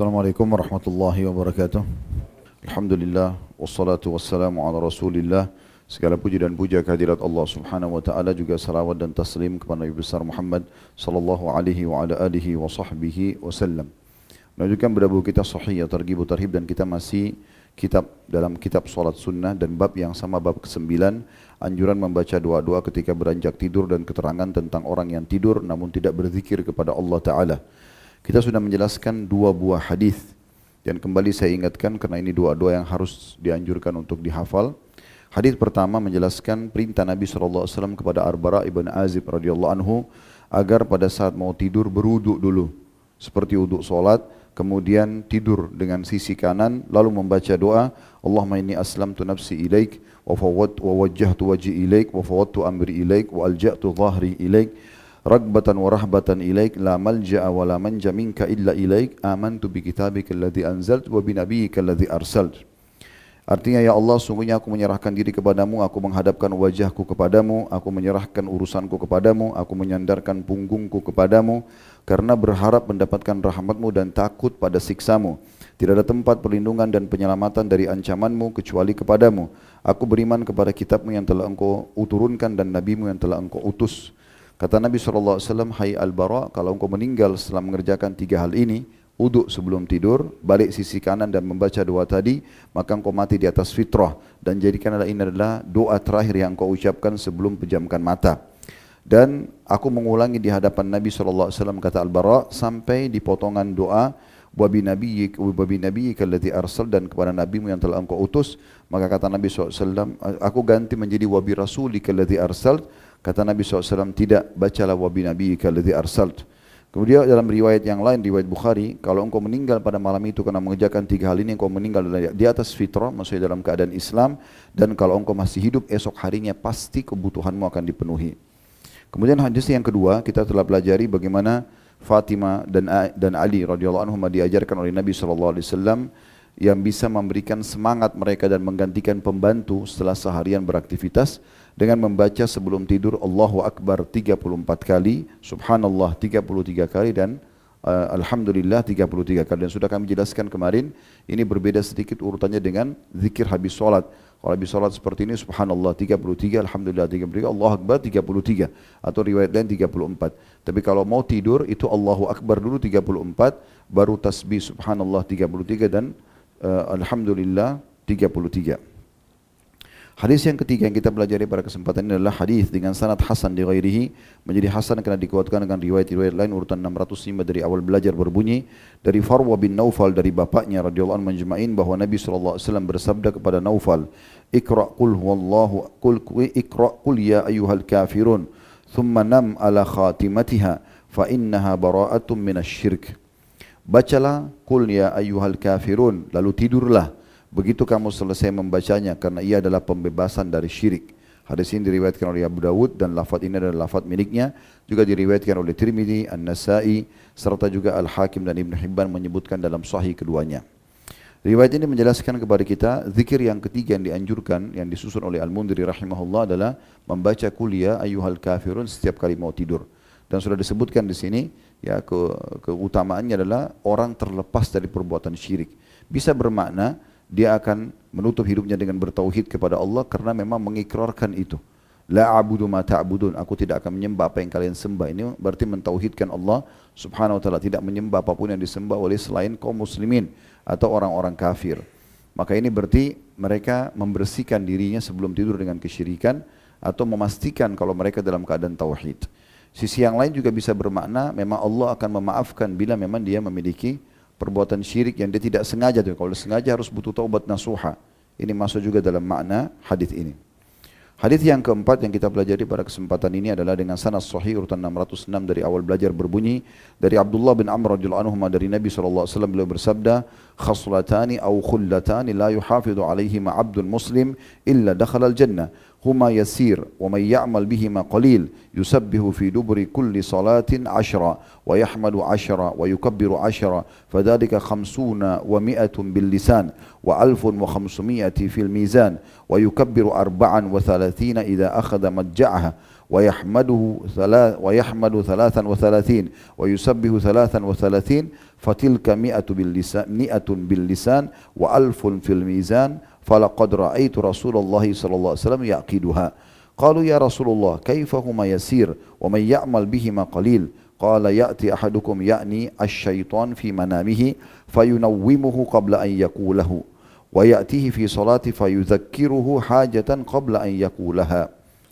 Assalamualaikum warahmatullahi wabarakatuh. Alhamdulillah wassalatu wassalamu ala Rasulillah. Segala puji dan puja kehadirat Allah Subhanahu wa taala juga salawat dan taslim kepada Nabi besar Muhammad sallallahu alaihi wa ala alihi wa sahbihi wasallam. Menunjukkan pada kita Sahih atau Targhib Tarhib dan kita masih kitab dalam kitab salat sunnah dan bab yang sama bab ke-9 anjuran membaca doa-doa ketika beranjak tidur dan keterangan tentang orang yang tidur namun tidak berzikir kepada Allah taala. Kita sudah menjelaskan dua buah hadis dan kembali saya ingatkan karena ini dua-dua yang harus dianjurkan untuk dihafal. Hadis pertama menjelaskan perintah Nabi SAW kepada Arbara ibn Azib radhiyallahu anhu agar pada saat mau tidur beruduk dulu seperti uduk solat kemudian tidur dengan sisi kanan lalu membaca doa Allahumma inni aslamtu nafsi ilaik wa fawwat wa wajjahtu wajhi ilaik wa fawwadtu amri ilaik wa alja'tu dhahri ilaik ragbatan wa rahbatan ilaik la malja'a wa la manja minka illa ilaik amantu bi kitabika alladhi anzalt wa bi nabiyyika alladhi arsalt Artinya ya Allah sungguhnya aku menyerahkan diri kepadamu, aku menghadapkan wajahku kepadamu, aku menyerahkan urusanku kepadamu, aku menyandarkan punggungku kepadamu karena berharap mendapatkan rahmatmu dan takut pada siksamu. Tidak ada tempat perlindungan dan penyelamatan dari ancamanmu kecuali kepadamu. Aku beriman kepada kitabmu yang telah engkau uturunkan dan nabimu yang telah engkau utus. Kata Nabi SAW, Hai Al-Bara, kalau engkau meninggal setelah mengerjakan tiga hal ini, uduk sebelum tidur, balik sisi kanan dan membaca doa tadi, maka engkau mati di atas fitrah dan jadikanlah ini adalah doa terakhir yang engkau ucapkan sebelum pejamkan mata. Dan aku mengulangi di hadapan Nabi SAW kata Al-Bara sampai di potongan doa wabi nabiyyik wabi nabiyyika allati arsal dan kepada nabimu yang telah engkau utus maka kata Nabi SAW aku ganti menjadi wabi rasulika allati arsal kata Nabi SAW tidak bacalah wabi nabiyyika allati arsalt Kemudian dalam riwayat yang lain, riwayat Bukhari, kalau engkau meninggal pada malam itu karena mengerjakan tiga hal ini, engkau meninggal di atas fitrah, maksudnya dalam keadaan Islam, dan kalau engkau masih hidup esok harinya pasti kebutuhanmu akan dipenuhi. Kemudian hadis yang kedua, kita telah pelajari bagaimana Fatimah dan dan Ali radhiyallahu anhu diajarkan oleh Nabi sallallahu alaihi wasallam yang bisa memberikan semangat mereka dan menggantikan pembantu setelah seharian beraktivitas dengan membaca sebelum tidur Allahu Akbar 34 kali, Subhanallah 33 kali dan uh, Alhamdulillah 33 kali. Dan sudah kami jelaskan kemarin, ini berbeda sedikit urutannya dengan zikir habis sholat. Kalau habis sholat seperti ini, Subhanallah 33, Alhamdulillah 33, Allah Akbar 33. Atau riwayat lain 34. Tapi kalau mau tidur, itu Allahu Akbar dulu 34, baru tasbih Subhanallah 33 dan uh, Alhamdulillah 33. Hadis yang ketiga yang kita pelajari pada kesempatan ini adalah hadis dengan sanad hasan di ghairihi menjadi hasan karena dikuatkan dengan riwayat-riwayat lain urutan 605 dari awal belajar berbunyi dari Farwa bin Naufal dari bapaknya radhiyallahu anhu menjema'in bahwa Nabi sallallahu alaihi wasallam bersabda kepada Naufal Iqra qul huwallahu qul iqra qul ya ayyuhal kafirun thumma nam ala khatimatiha fa innaha bara'atun minasy-syirk. Bacalah qul ya ayyuhal kafirun lalu tidurlah Begitu kamu selesai membacanya karena ia adalah pembebasan dari syirik. Hadis ini diriwayatkan oleh Abu Dawud dan lafaz ini adalah lafaz miliknya. Juga diriwayatkan oleh Tirmidzi, An-Nasai, serta juga Al-Hakim dan Ibn Hibban menyebutkan dalam sahih keduanya. Riwayat ini menjelaskan kepada kita zikir yang ketiga yang dianjurkan yang disusun oleh Al-Mundiri rahimahullah adalah membaca kuliah ayuhal kafirun setiap kali mau tidur. Dan sudah disebutkan di sini ya ke, keutamaannya adalah orang terlepas dari perbuatan syirik. Bisa bermakna dia akan menutup hidupnya dengan bertauhid kepada Allah karena memang mengikrarkan itu. La a'budu ma ta'budun. Aku tidak akan menyembah apa yang kalian sembah. Ini berarti mentauhidkan Allah Subhanahu wa taala, tidak menyembah apa pun yang disembah oleh selain kaum muslimin atau orang-orang kafir. Maka ini berarti mereka membersihkan dirinya sebelum tidur dengan kesyirikan atau memastikan kalau mereka dalam keadaan tauhid. Sisi yang lain juga bisa bermakna memang Allah akan memaafkan bila memang dia memiliki perbuatan syirik yang dia tidak sengaja tuh. Kalau sengaja harus butuh taubat nasuha. Ini masuk juga dalam makna hadis ini. Hadis yang keempat yang kita pelajari pada kesempatan ini adalah dengan sanad sahih urutan 606 dari awal belajar berbunyi dari Abdullah bin Amr radhiyallahu anhu dari Nabi sallallahu alaihi wasallam beliau bersabda khaslatani aw khullatani la yuhafidhu alaihima 'abdun muslim illa dakhala al-jannah هما يسير ومن يعمل بهما قليل يسبه في دبر كل صلاة عشرة ويحمد عشرة ويكبر عشرة فذلك خمسون ومائة باللسان وألف وخمسمائة في الميزان ويكبر أربعا وثلاثين إذا أخذ مجعها ويحمده ثلاث ويحمد ثلاثا وثلاثين ويسبه ثلاثا وثلاثين فتلك مئة باللسان مئة باللسان وألف في الميزان فلقد رأيت رسول الله صلى الله عليه وسلم يعقدها قالوا يا رسول الله كيف هما يسير؟ ومن يعمل بهما قليل. قال يأتي أحدكم يعني الشيطان في منامه فينومه قبل أن يقوله ويأتيه في صلاة فيذكره حاجة قبل أن يقولها.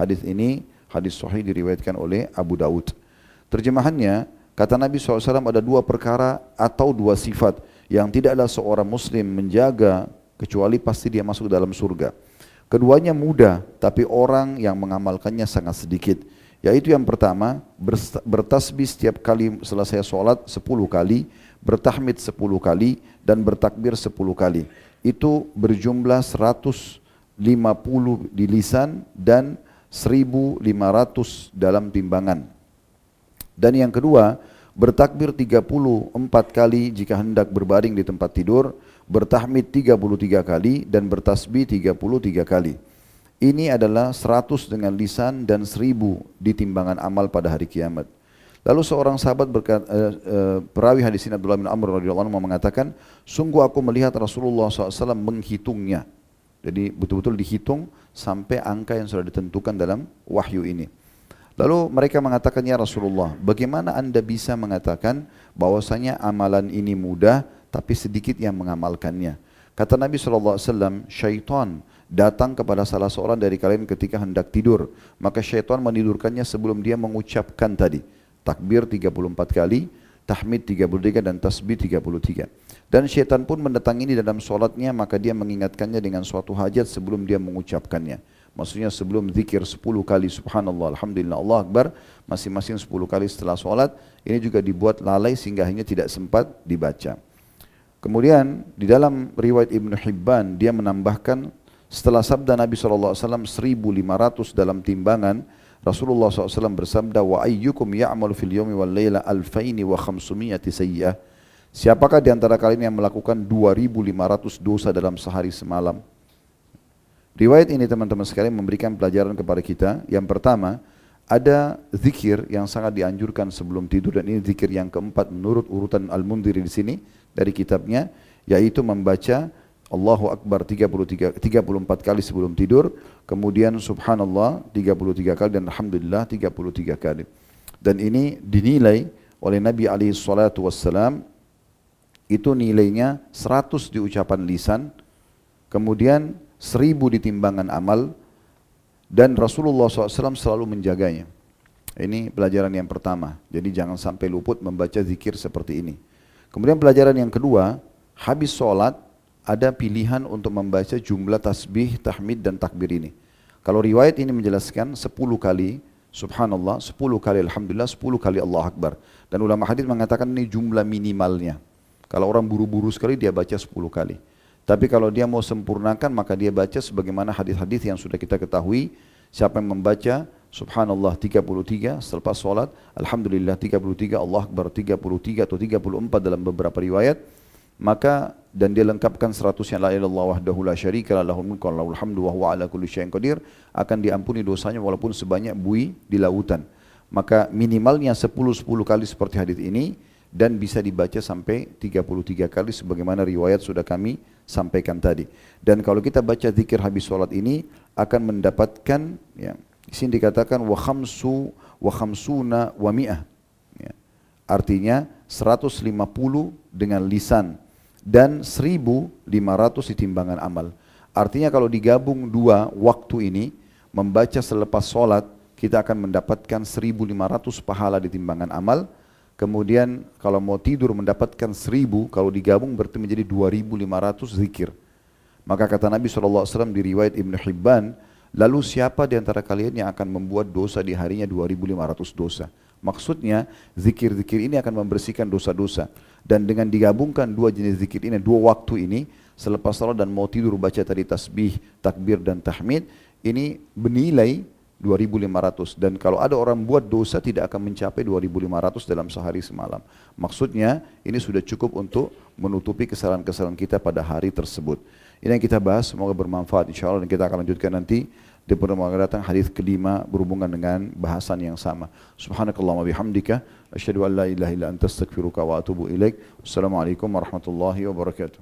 Hadis ini hadis sahih diriwayatkan oleh Abu Daud. Terjemahannya, kata Nabi SAW ada dua perkara atau dua sifat yang tidaklah seorang muslim menjaga kecuali pasti dia masuk dalam surga. Keduanya mudah, tapi orang yang mengamalkannya sangat sedikit. Yaitu yang pertama, bertasbih setiap kali selesai sholat sepuluh kali, bertahmid sepuluh kali, dan bertakbir sepuluh kali. Itu berjumlah 150 di lisan dan 1500 dalam timbangan. Dan yang kedua, bertakbir 34 kali jika hendak berbaring di tempat tidur, bertahmid 33 kali dan bertasbih 33 kali. Ini adalah 100 dengan lisan dan 1000 di timbangan amal pada hari kiamat. Lalu seorang sahabat berkata, uh, uh, perawi hadis ini Abdullah bin Amr radhiyallahu anhu mengatakan, sungguh aku melihat Rasulullah SAW menghitungnya. Jadi betul-betul dihitung sampai angka yang sudah ditentukan dalam wahyu ini. Lalu mereka mengatakan, ya Rasulullah, bagaimana anda bisa mengatakan bahwasanya amalan ini mudah, tapi sedikit yang mengamalkannya? Kata Nabi SAW, syaitan datang kepada salah seorang dari kalian ketika hendak tidur. Maka syaitan menidurkannya sebelum dia mengucapkan tadi takbir 34 kali, tahmid 33 dan tasbih 33. Dan syaitan pun mendatangi dalam solatnya maka dia mengingatkannya dengan suatu hajat sebelum dia mengucapkannya. Maksudnya sebelum zikir 10 kali subhanallah, alhamdulillah, Allah akbar, masing-masing 10 kali setelah solat, ini juga dibuat lalai sehingga hanya tidak sempat dibaca. Kemudian di dalam riwayat Ibn Hibban dia menambahkan setelah sabda Nabi SAW 1500 dalam timbangan, Rasulullah SAW bersabda, Wa ayyukum ya'malu fil yawmi wal layla alfaini wa khamsumiyati sayyah. Siapakah di antara kalian yang melakukan 2500 dosa dalam sehari semalam? Riwayat ini teman-teman sekalian memberikan pelajaran kepada kita. Yang pertama, ada zikir yang sangat dianjurkan sebelum tidur dan ini zikir yang keempat menurut urutan Al-Mundiri di sini dari kitabnya yaitu membaca Allahu Akbar 33, 34 kali sebelum tidur, kemudian Subhanallah 33 kali dan Alhamdulillah 33 kali. Dan ini dinilai oleh Nabi alaihi salatu itu nilainya 100 di ucapan lisan, kemudian 1000 di timbangan amal, dan Rasulullah SAW selalu menjaganya. Ini pelajaran yang pertama. Jadi jangan sampai luput membaca zikir seperti ini. Kemudian pelajaran yang kedua, habis sholat ada pilihan untuk membaca jumlah tasbih, tahmid dan takbir ini. Kalau riwayat ini menjelaskan 10 kali subhanallah, 10 kali alhamdulillah, 10 kali Allah akbar. Dan ulama hadis mengatakan ini jumlah minimalnya. Kalau orang buru-buru sekali dia baca 10 kali. Tapi kalau dia mau sempurnakan maka dia baca sebagaimana hadis-hadis yang sudah kita ketahui. Siapa yang membaca subhanallah 33 selepas sholat, alhamdulillah 33, Allah akbar 33 atau 34 dalam beberapa riwayat maka dan dia lengkapkan seratusnya la ilallah wahdahu la syarika la lahul mulku wa hamdu wa huwa ala kulli syai'in qadir akan diampuni dosanya walaupun sebanyak bui di lautan. Maka minimalnya 10-10 kali seperti hadis ini dan bisa dibaca sampai 33 kali sebagaimana riwayat sudah kami sampaikan tadi. Dan kalau kita baca zikir habis sholat ini akan mendapatkan ya, di sini dikatakan wa khamsu wa khamsuna wa mi'ah. Ya. Artinya 150 dengan lisan dan 1500 di timbangan amal. Artinya kalau digabung dua waktu ini, membaca selepas sholat, kita akan mendapatkan 1500 pahala di timbangan amal. Kemudian kalau mau tidur mendapatkan 1000, kalau digabung berarti menjadi 2500 zikir. Maka kata Nabi SAW di riwayat Ibn Hibban, lalu siapa di antara kalian yang akan membuat dosa di harinya 2500 dosa? Maksudnya zikir-zikir ini akan membersihkan dosa-dosa. Dan dengan digabungkan dua jenis zikir ini, dua waktu ini, selepas salat dan mau tidur baca tadi tasbih, takbir dan tahmid, ini bernilai 2500 dan kalau ada orang buat dosa tidak akan mencapai 2500 dalam sehari semalam. Maksudnya ini sudah cukup untuk menutupi kesalahan-kesalahan kita pada hari tersebut. Ini yang kita bahas, semoga bermanfaat insya Allah dan kita akan lanjutkan nanti di pertemuan datang hadis kelima berhubungan dengan bahasan yang sama. Subhanakallahumma bihamdika asyhadu an la ilaha illa anta astaghfiruka wa atubu ilaik. Wassalamualaikum warahmatullahi wabarakatuh.